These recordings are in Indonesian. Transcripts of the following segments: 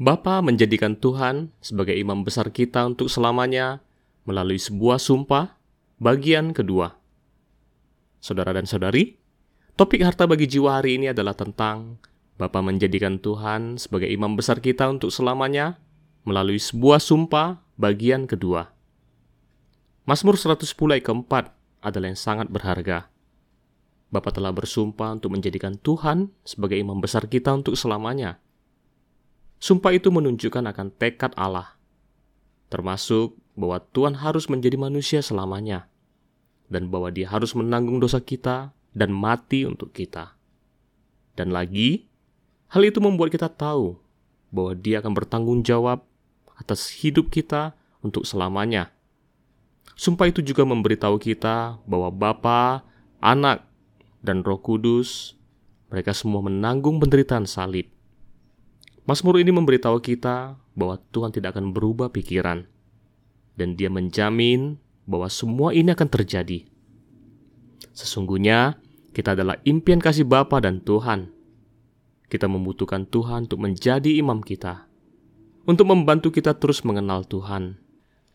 Bapa menjadikan Tuhan sebagai imam besar kita untuk selamanya melalui sebuah sumpah bagian kedua. Saudara dan saudari, topik harta bagi jiwa hari ini adalah tentang Bapa menjadikan Tuhan sebagai imam besar kita untuk selamanya melalui sebuah sumpah bagian kedua. Mazmur 110 ayat keempat adalah yang sangat berharga. Bapa telah bersumpah untuk menjadikan Tuhan sebagai imam besar kita untuk selamanya. Sumpah itu menunjukkan akan tekad Allah, termasuk bahwa Tuhan harus menjadi manusia selamanya, dan bahwa Dia harus menanggung dosa kita dan mati untuk kita. Dan lagi, hal itu membuat kita tahu bahwa Dia akan bertanggung jawab atas hidup kita untuk selamanya. Sumpah itu juga memberitahu kita bahwa Bapa, Anak, dan Roh Kudus, mereka semua menanggung penderitaan salib Mazmur ini memberitahu kita bahwa Tuhan tidak akan berubah pikiran, dan Dia menjamin bahwa semua ini akan terjadi. Sesungguhnya, kita adalah impian kasih Bapa dan Tuhan. Kita membutuhkan Tuhan untuk menjadi imam kita, untuk membantu kita terus mengenal Tuhan.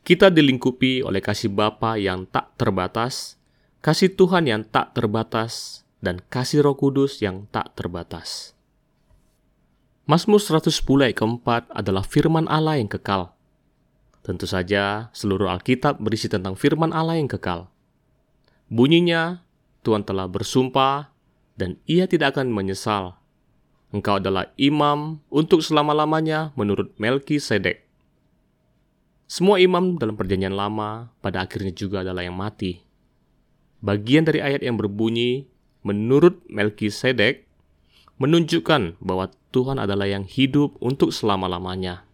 Kita dilingkupi oleh kasih Bapa yang tak terbatas, kasih Tuhan yang tak terbatas, dan kasih Roh Kudus yang tak terbatas. Mazmur 110 ayat keempat adalah firman Allah yang kekal. Tentu saja seluruh Alkitab berisi tentang firman Allah yang kekal. Bunyinya, Tuhan telah bersumpah dan ia tidak akan menyesal. Engkau adalah imam untuk selama-lamanya menurut Melki Sedek. Semua imam dalam perjanjian lama pada akhirnya juga adalah yang mati. Bagian dari ayat yang berbunyi, menurut Melki Sedek, menunjukkan bahwa Tuhan adalah yang hidup untuk selama-lamanya.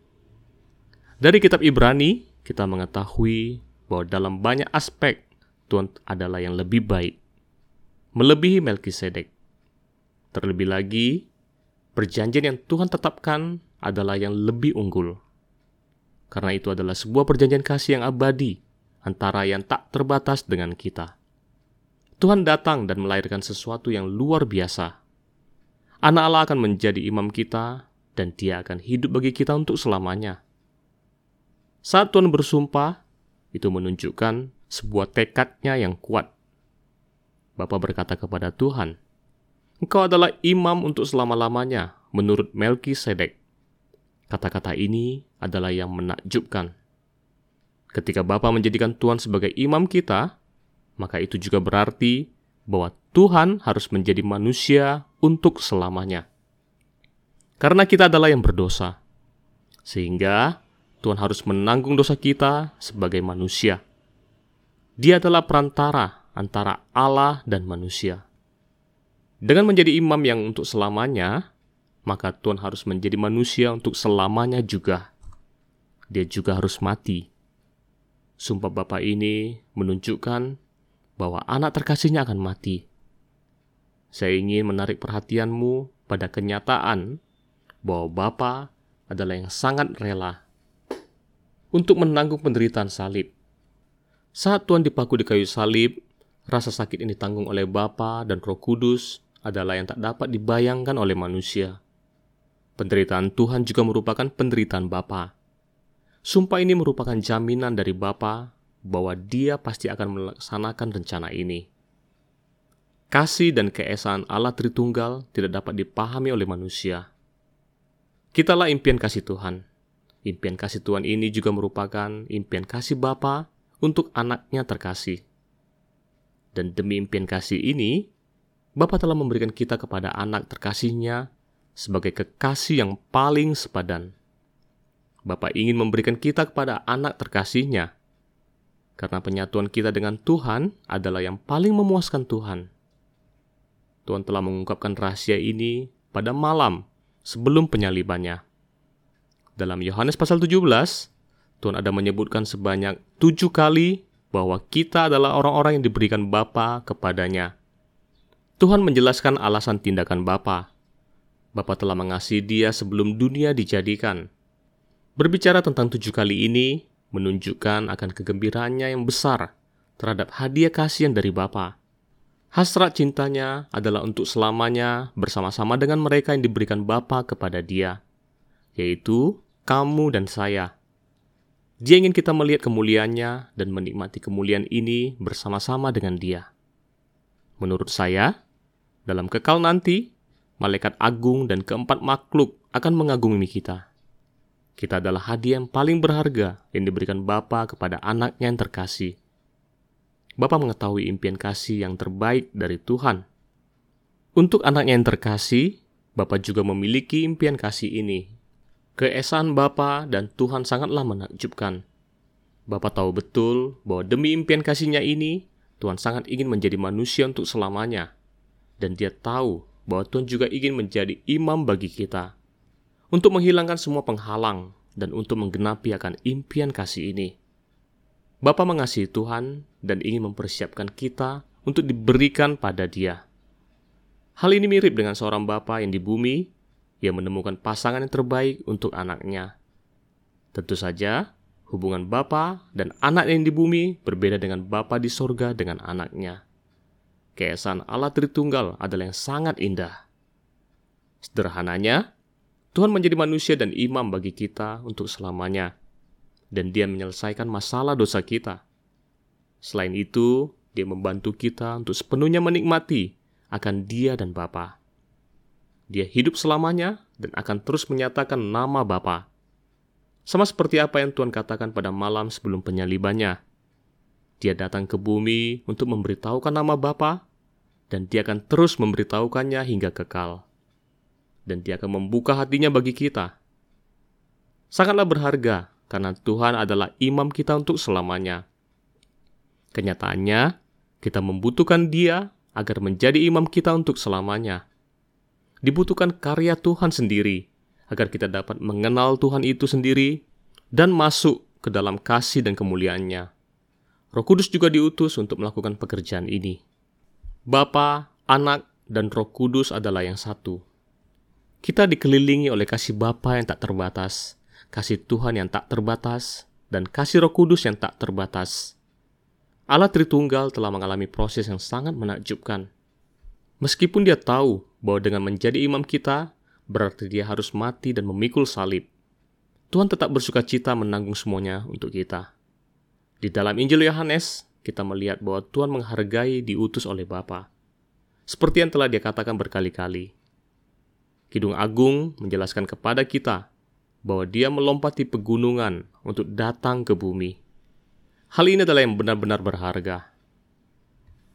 Dari kitab Ibrani, kita mengetahui bahwa dalam banyak aspek Tuhan adalah yang lebih baik, melebihi Melkisedek. Terlebih lagi, perjanjian yang Tuhan tetapkan adalah yang lebih unggul. Karena itu adalah sebuah perjanjian kasih yang abadi antara yang tak terbatas dengan kita. Tuhan datang dan melahirkan sesuatu yang luar biasa Anak Allah akan menjadi imam kita dan dia akan hidup bagi kita untuk selamanya. Saat Tuhan bersumpah, itu menunjukkan sebuah tekadnya yang kuat. Bapak berkata kepada Tuhan, Engkau adalah imam untuk selama-lamanya menurut Melki Sedek. Kata-kata ini adalah yang menakjubkan. Ketika Bapa menjadikan Tuhan sebagai imam kita, maka itu juga berarti bahwa Tuhan harus menjadi manusia untuk selamanya. Karena kita adalah yang berdosa, sehingga Tuhan harus menanggung dosa kita sebagai manusia. Dia adalah perantara antara Allah dan manusia. Dengan menjadi imam yang untuk selamanya, maka Tuhan harus menjadi manusia untuk selamanya juga. Dia juga harus mati. Sumpah Bapa ini menunjukkan bahwa anak terkasihnya akan mati saya ingin menarik perhatianmu pada kenyataan bahwa Bapa adalah yang sangat rela untuk menanggung penderitaan salib. Saat Tuhan dipaku di kayu salib, rasa sakit ini ditanggung oleh Bapa dan Roh Kudus adalah yang tak dapat dibayangkan oleh manusia. Penderitaan Tuhan juga merupakan penderitaan Bapa. Sumpah ini merupakan jaminan dari Bapa bahwa Dia pasti akan melaksanakan rencana ini. Kasih dan keesaan Allah Tritunggal tidak dapat dipahami oleh manusia. Kitalah impian kasih Tuhan. Impian kasih Tuhan ini juga merupakan impian kasih Bapa untuk anaknya terkasih. Dan demi impian kasih ini, Bapa telah memberikan kita kepada anak terkasihnya sebagai kekasih yang paling sepadan. Bapa ingin memberikan kita kepada anak terkasihnya, karena penyatuan kita dengan Tuhan adalah yang paling memuaskan Tuhan. Tuhan telah mengungkapkan rahasia ini pada malam sebelum penyalibannya. Dalam Yohanes pasal 17, Tuhan ada menyebutkan sebanyak tujuh kali bahwa kita adalah orang-orang yang diberikan Bapa kepadanya. Tuhan menjelaskan alasan tindakan Bapa. Bapa telah mengasihi dia sebelum dunia dijadikan. Berbicara tentang tujuh kali ini menunjukkan akan kegembiraannya yang besar terhadap hadiah kasih dari Bapa. Hasrat cintanya adalah untuk selamanya bersama-sama dengan mereka yang diberikan Bapa kepada dia. yaitu kamu dan saya. Dia ingin kita melihat kemuliaannya dan menikmati kemuliaan ini bersama-sama dengan dia. Menurut saya, dalam kekal nanti, malaikat agung dan keempat makhluk akan mengagumi kita. Kita adalah hadiah yang paling berharga yang diberikan Bapa kepada anaknya yang terkasih. Bapa mengetahui impian kasih yang terbaik dari Tuhan. Untuk anaknya yang terkasih, Bapa juga memiliki impian kasih ini. Keesaan Bapa dan Tuhan sangatlah menakjubkan. Bapa tahu betul bahwa demi impian kasihnya ini, Tuhan sangat ingin menjadi manusia untuk selamanya. Dan dia tahu bahwa Tuhan juga ingin menjadi imam bagi kita. Untuk menghilangkan semua penghalang dan untuk menggenapi akan impian kasih ini. Bapa mengasihi Tuhan dan ingin mempersiapkan kita untuk diberikan pada dia. Hal ini mirip dengan seorang bapa yang di bumi yang menemukan pasangan yang terbaik untuk anaknya. Tentu saja, Hubungan Bapa dan anak yang di bumi berbeda dengan Bapa di sorga dengan anaknya. Keesaan Allah Tritunggal adalah yang sangat indah. Sederhananya, Tuhan menjadi manusia dan imam bagi kita untuk selamanya, dan Dia menyelesaikan masalah dosa kita. Selain itu, Dia membantu kita untuk sepenuhnya menikmati akan Dia dan Bapa. Dia hidup selamanya dan akan terus menyatakan nama Bapa sama seperti apa yang Tuhan katakan pada malam sebelum penyalibannya. Dia datang ke bumi untuk memberitahukan nama Bapa, dan dia akan terus memberitahukannya hingga kekal. Dan dia akan membuka hatinya bagi kita. Sangatlah berharga karena Tuhan adalah imam kita untuk selamanya. Kenyataannya, kita membutuhkan dia agar menjadi imam kita untuk selamanya. Dibutuhkan karya Tuhan sendiri agar kita dapat mengenal Tuhan itu sendiri dan masuk ke dalam kasih dan kemuliaannya. Roh Kudus juga diutus untuk melakukan pekerjaan ini. Bapa, Anak, dan Roh Kudus adalah yang satu. Kita dikelilingi oleh kasih Bapa yang tak terbatas, kasih Tuhan yang tak terbatas, dan kasih Roh Kudus yang tak terbatas. Allah Tritunggal telah mengalami proses yang sangat menakjubkan. Meskipun dia tahu bahwa dengan menjadi imam kita, berarti dia harus mati dan memikul salib. Tuhan tetap bersuka cita menanggung semuanya untuk kita. Di dalam Injil Yohanes, kita melihat bahwa Tuhan menghargai diutus oleh Bapa. Seperti yang telah dia katakan berkali-kali. Kidung Agung menjelaskan kepada kita bahwa dia melompati pegunungan untuk datang ke bumi. Hal ini adalah yang benar-benar berharga.